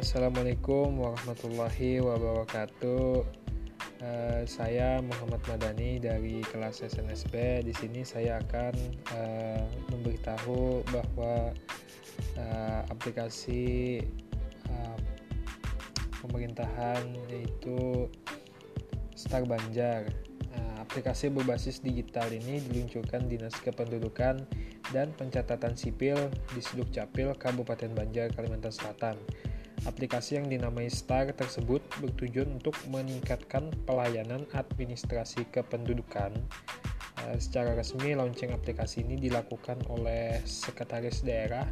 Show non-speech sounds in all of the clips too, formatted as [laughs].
Assalamualaikum warahmatullahi wabarakatuh. Uh, saya Muhammad Madani dari kelas SNSB. Di sini saya akan uh, memberitahu bahwa uh, aplikasi uh, pemerintahan yaitu Star Banjar. Uh, aplikasi berbasis digital ini diluncurkan Dinas Kependudukan dan Pencatatan Sipil di Sdukcapil Kabupaten Banjar, Kalimantan Selatan. Aplikasi yang dinamai STAR tersebut bertujuan untuk meningkatkan pelayanan administrasi kependudukan. Uh, secara resmi, launching aplikasi ini dilakukan oleh Sekretaris Daerah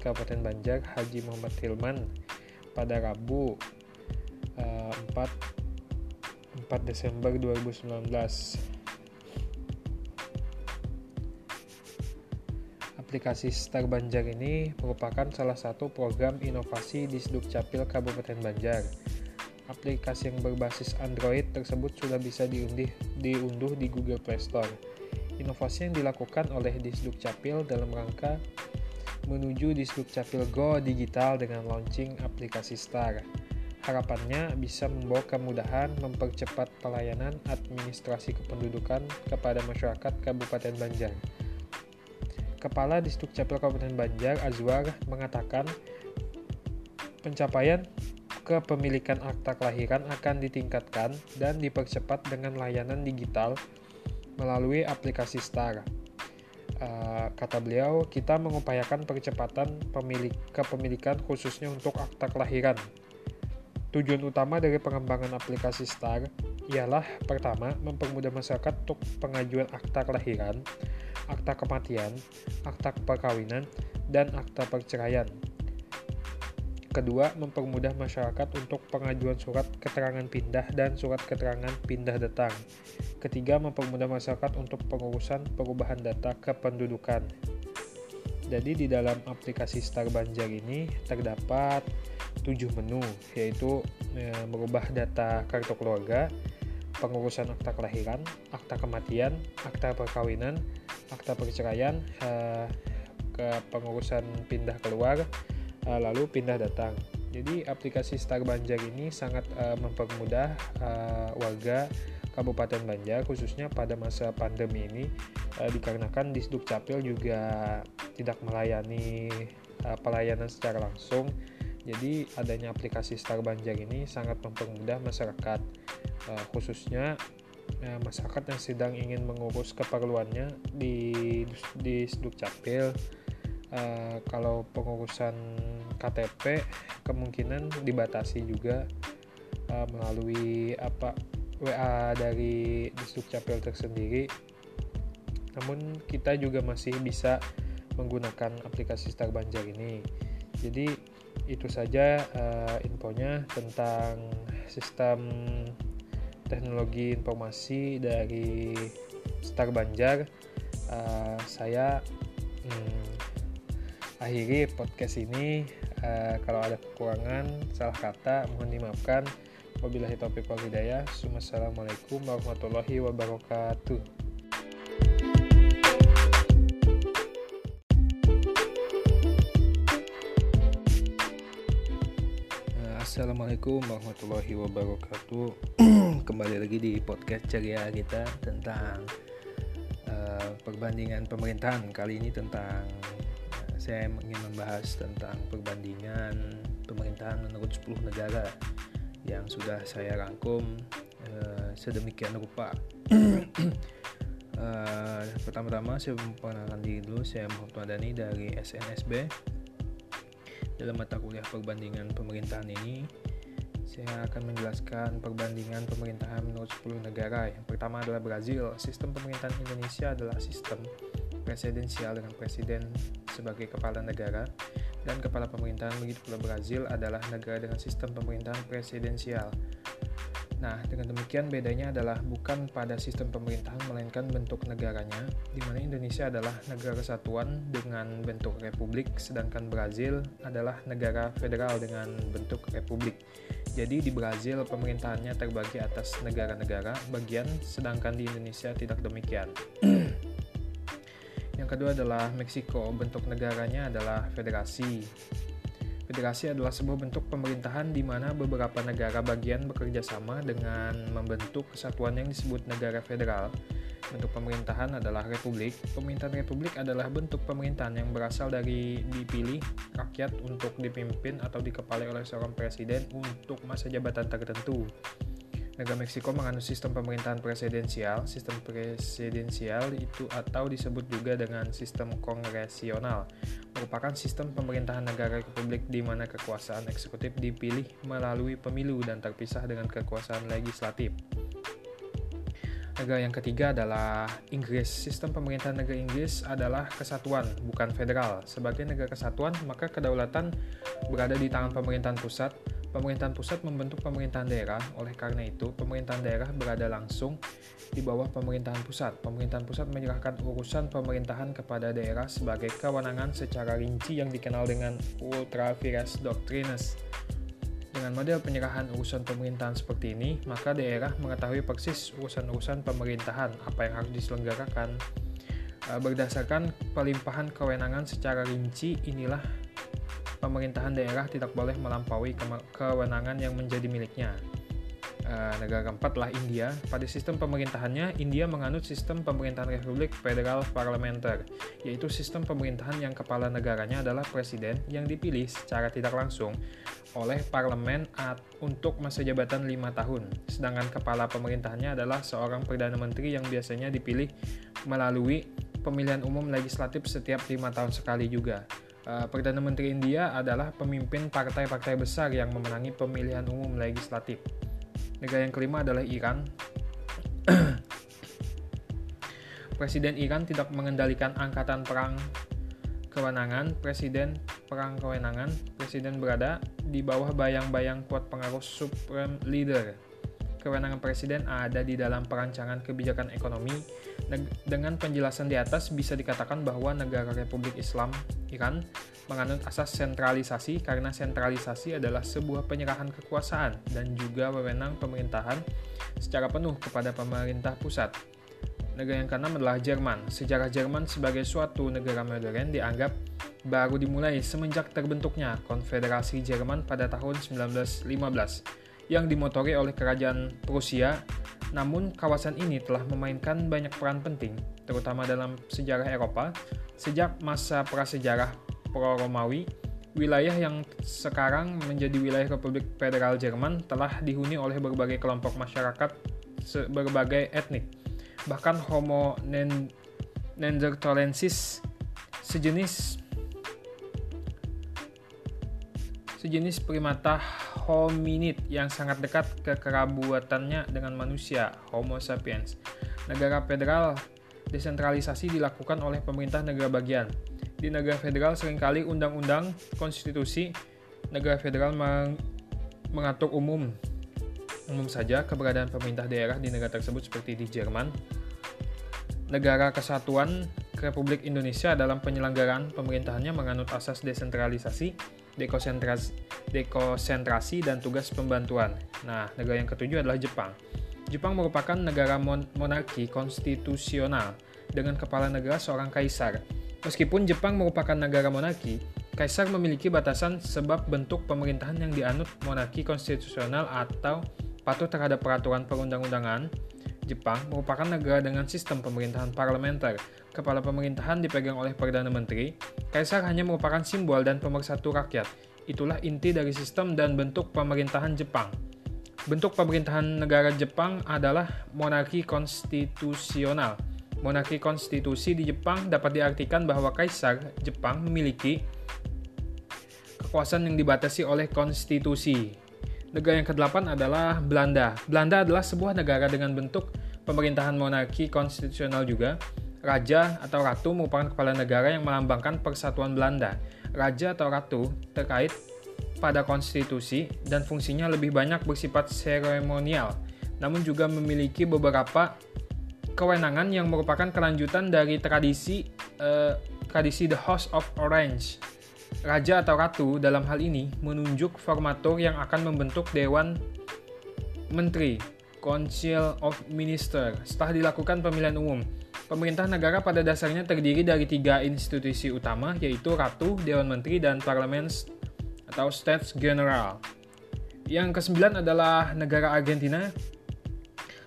Kabupaten Banjar Haji Muhammad Hilman pada Rabu uh, 4, 4 Desember 2019. Aplikasi Star Banjar ini merupakan salah satu program inovasi di Sdukcapil Kabupaten Banjar. Aplikasi yang berbasis Android tersebut sudah bisa diundih, diunduh di Google Play Store. Inovasi yang dilakukan oleh Disdukcapil dalam rangka menuju Disdukcapil Go digital dengan launching aplikasi Star. Harapannya bisa membawa kemudahan mempercepat pelayanan administrasi kependudukan kepada masyarakat Kabupaten Banjar. Kepala Disdukcapil Kabupaten Banjar, Azwar, mengatakan pencapaian kepemilikan akta kelahiran akan ditingkatkan dan dipercepat dengan layanan digital melalui aplikasi STAR. Uh, kata beliau, kita mengupayakan percepatan pemilik kepemilikan khususnya untuk akta kelahiran. Tujuan utama dari pengembangan aplikasi STAR ialah pertama, mempermudah masyarakat untuk pengajuan akta kelahiran, akta kematian, akta perkawinan, dan akta perceraian. Kedua, mempermudah masyarakat untuk pengajuan surat keterangan pindah dan surat keterangan pindah datang. Ketiga, mempermudah masyarakat untuk pengurusan perubahan data kependudukan. Jadi di dalam aplikasi Star Banjar ini terdapat tujuh menu, yaitu e, merubah data kartu keluarga, pengurusan akta kelahiran, akta kematian, akta perkawinan, akta perceraian, uh, ke pengurusan pindah keluar, uh, lalu pindah datang. Jadi aplikasi Star Banjar ini sangat uh, mempermudah warga Kabupaten Banjar khususnya pada masa pandemi ini dikarenakan di Capil juga tidak melayani pelayanan secara langsung. Jadi adanya aplikasi Star Banjar ini sangat mempermudah masyarakat uh, khususnya ya, masyarakat yang sedang ingin mengurus keperluannya di di Dukcapil uh, kalau pengurusan KTP kemungkinan dibatasi juga uh, melalui apa WA dari Dukcapil tersendiri. Namun kita juga masih bisa menggunakan aplikasi Star Banjar ini. Jadi itu saja uh, infonya tentang sistem teknologi informasi dari Star Banjar uh, saya hmm, akhiri podcast ini. Uh, kalau ada kekurangan salah kata mohon dimaafkan. Wabillahi taufiq wal hidayah. Assalamualaikum warahmatullahi wabarakatuh. Assalamualaikum warahmatullahi wabarakatuh Kembali lagi di podcast ceria kita tentang uh, perbandingan pemerintahan. Kali ini tentang uh, saya ingin membahas tentang perbandingan pemerintahan menurut 10 negara Yang sudah saya rangkum uh, sedemikian rupa. Uh, [clears throat] Pertama-tama saya memperkenalkan diri dulu. Saya Muhammad Madani dari SNSB dalam mata kuliah perbandingan pemerintahan ini, saya akan menjelaskan perbandingan pemerintahan menurut 10 negara. Yang pertama adalah Brazil. Sistem pemerintahan Indonesia adalah sistem presidensial dengan presiden sebagai kepala negara dan kepala pemerintahan begitu pula Brazil adalah negara dengan sistem pemerintahan presidensial. Nah, dengan demikian bedanya adalah bukan pada sistem pemerintahan melainkan bentuk negaranya, di mana Indonesia adalah negara kesatuan dengan bentuk republik, sedangkan Brazil adalah negara federal dengan bentuk republik. Jadi di Brazil pemerintahannya terbagi atas negara-negara bagian, sedangkan di Indonesia tidak demikian. [clears throat] Yang kedua adalah Meksiko, bentuk negaranya adalah federasi. Federasi adalah sebuah bentuk pemerintahan di mana beberapa negara bagian bekerja sama dengan membentuk kesatuan yang disebut negara federal. Bentuk pemerintahan adalah republik. Pemerintahan republik adalah bentuk pemerintahan yang berasal dari dipilih rakyat untuk dipimpin atau dikepalai oleh seorang presiden untuk masa jabatan tertentu. Negara Meksiko menganut sistem pemerintahan presidensial. Sistem presidensial itu atau disebut juga dengan sistem kongresional merupakan sistem pemerintahan negara republik di mana kekuasaan eksekutif dipilih melalui pemilu dan terpisah dengan kekuasaan legislatif. Negara yang ketiga adalah Inggris. Sistem pemerintahan negara Inggris adalah kesatuan, bukan federal. Sebagai negara kesatuan, maka kedaulatan berada di tangan pemerintahan pusat Pemerintahan pusat membentuk pemerintahan daerah, oleh karena itu pemerintahan daerah berada langsung di bawah pemerintahan pusat. Pemerintahan pusat menyerahkan urusan pemerintahan kepada daerah sebagai kewenangan secara rinci yang dikenal dengan ultra vires doctrines. Dengan model penyerahan urusan pemerintahan seperti ini, maka daerah mengetahui persis urusan-urusan pemerintahan, apa yang harus diselenggarakan. Eh, berdasarkan pelimpahan kewenangan secara rinci, inilah pemerintahan daerah tidak boleh melampaui kewenangan yang menjadi miliknya. Uh, negara keempat adalah India. Pada sistem pemerintahannya, India menganut sistem pemerintahan Republik Federal Parlementer, yaitu sistem pemerintahan yang kepala negaranya adalah presiden yang dipilih secara tidak langsung oleh parlemen untuk masa jabatan lima tahun. Sedangkan kepala pemerintahannya adalah seorang perdana menteri yang biasanya dipilih melalui pemilihan umum legislatif setiap lima tahun sekali juga. Uh, Perdana Menteri India adalah pemimpin partai-partai besar yang memenangi pemilihan umum legislatif. Negara yang kelima adalah Iran. [clears throat] Presiden Iran tidak mengendalikan angkatan perang kewenangan. Presiden perang kewenangan, presiden berada di bawah bayang-bayang kuat pengaruh supreme leader. Kewenangan presiden ada di dalam perancangan kebijakan ekonomi. Dengan penjelasan di atas bisa dikatakan bahwa negara Republik Islam Iran menganut asas sentralisasi karena sentralisasi adalah sebuah penyerahan kekuasaan dan juga wewenang pemerintahan secara penuh kepada pemerintah pusat. Negara yang keenam adalah Jerman. Sejarah Jerman sebagai suatu negara modern dianggap baru dimulai semenjak terbentuknya Konfederasi Jerman pada tahun 1915 yang dimotori oleh kerajaan Prusia. Namun kawasan ini telah memainkan banyak peran penting, terutama dalam sejarah Eropa, Sejak masa prasejarah pro-Romawi, wilayah yang sekarang menjadi wilayah Republik Federal Jerman telah dihuni oleh berbagai kelompok masyarakat berbagai etnik. Bahkan Homo neanderthalensis sejenis sejenis primata hominid yang sangat dekat kekerabutannya dengan manusia, Homo sapiens. Negara federal desentralisasi dilakukan oleh pemerintah negara bagian. Di negara federal sering kali undang-undang konstitusi negara federal meng mengatur umum umum saja keberadaan pemerintah daerah di negara tersebut seperti di Jerman. Negara Kesatuan Republik Indonesia dalam penyelenggaraan pemerintahannya menganut asas desentralisasi, dekonsentrasi, dekonsentrasi dan tugas pembantuan. Nah, negara yang ketujuh adalah Jepang. Jepang merupakan negara mon monarki konstitusional dengan kepala negara seorang kaisar. Meskipun Jepang merupakan negara monarki, kaisar memiliki batasan sebab bentuk pemerintahan yang dianut monarki konstitusional atau patuh terhadap peraturan perundang-undangan. Jepang merupakan negara dengan sistem pemerintahan parlementer. Kepala pemerintahan dipegang oleh Perdana Menteri. Kaisar hanya merupakan simbol dan pemersatu rakyat. Itulah inti dari sistem dan bentuk pemerintahan Jepang. Bentuk pemerintahan negara Jepang adalah monarki konstitusional. Monarki konstitusi di Jepang dapat diartikan bahwa kaisar Jepang memiliki kekuasaan yang dibatasi oleh konstitusi. Negara yang kedelapan adalah Belanda. Belanda adalah sebuah negara dengan bentuk pemerintahan monarki konstitusional juga. Raja atau ratu merupakan kepala negara yang melambangkan persatuan Belanda. Raja atau ratu terkait pada konstitusi dan fungsinya lebih banyak bersifat seremonial, namun juga memiliki beberapa kewenangan yang merupakan kelanjutan dari tradisi uh, tradisi The House of Orange. Raja atau ratu dalam hal ini menunjuk formatur yang akan membentuk dewan menteri, Council of Minister. Setelah dilakukan pemilihan umum, pemerintah negara pada dasarnya terdiri dari tiga institusi utama, yaitu ratu, dewan menteri, dan parlemen atau States General. Yang kesembilan adalah negara Argentina.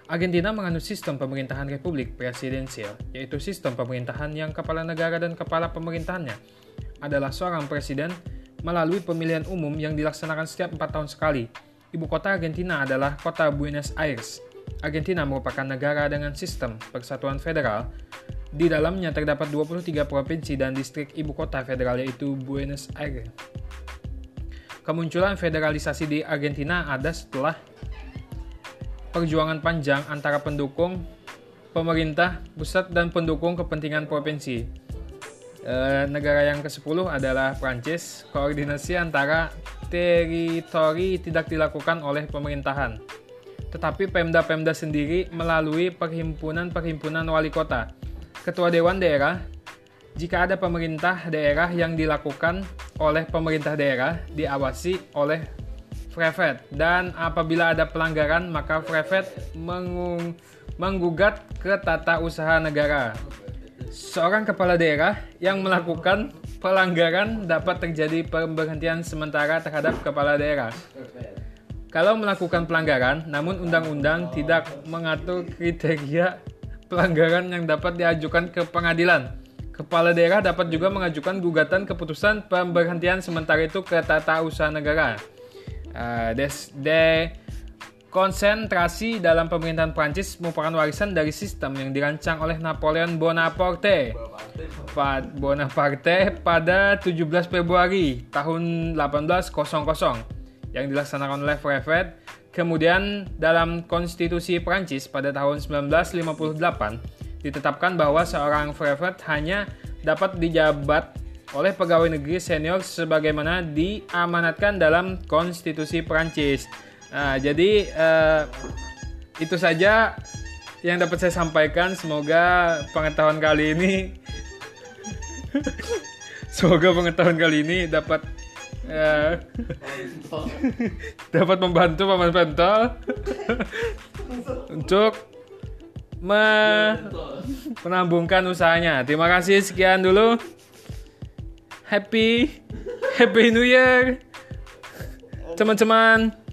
Argentina menganut sistem pemerintahan republik presidensial, yaitu sistem pemerintahan yang kepala negara dan kepala pemerintahannya adalah seorang presiden melalui pemilihan umum yang dilaksanakan setiap empat tahun sekali. Ibu kota Argentina adalah kota Buenos Aires. Argentina merupakan negara dengan sistem persatuan federal. Di dalamnya terdapat 23 provinsi dan distrik ibu kota federal yaitu Buenos Aires. Kemunculan federalisasi di Argentina ada setelah perjuangan panjang antara pendukung pemerintah pusat dan pendukung kepentingan provinsi. E, negara yang ke-10 adalah Prancis. Koordinasi antara teritori tidak dilakukan oleh pemerintahan. Tetapi Pemda-Pemda sendiri melalui perhimpunan-perhimpunan wali kota. Ketua Dewan Daerah jika ada pemerintah daerah yang dilakukan oleh pemerintah daerah diawasi oleh Frevet dan apabila ada pelanggaran maka Frevet mengung, menggugat ke tata usaha negara. Seorang kepala daerah yang melakukan pelanggaran dapat terjadi pemberhentian sementara terhadap kepala daerah. Kalau melakukan pelanggaran, namun undang-undang tidak mengatur kriteria pelanggaran yang dapat diajukan ke pengadilan Kepala daerah dapat juga mengajukan gugatan keputusan pemberhentian sementara itu ke tata usaha negara. Uh, des, de konsentrasi dalam pemerintahan Prancis merupakan warisan dari sistem yang dirancang oleh Napoleon. Bonaparte, Bonaparte pada 17 Februari tahun 1800 yang dilaksanakan oleh Frevet. Kemudian dalam konstitusi Prancis pada tahun 1958 ditetapkan bahwa seorang prefect hanya dapat dijabat oleh pegawai negeri senior sebagaimana diamanatkan dalam konstitusi Perancis. Nah, jadi uh, itu saja yang dapat saya sampaikan. Semoga pengetahuan kali ini [laughs] semoga pengetahuan kali ini dapat uh, [laughs] dapat membantu paman pentol untuk me menambungkan usahanya. Terima kasih sekian dulu. Happy Happy New Year. Teman-teman.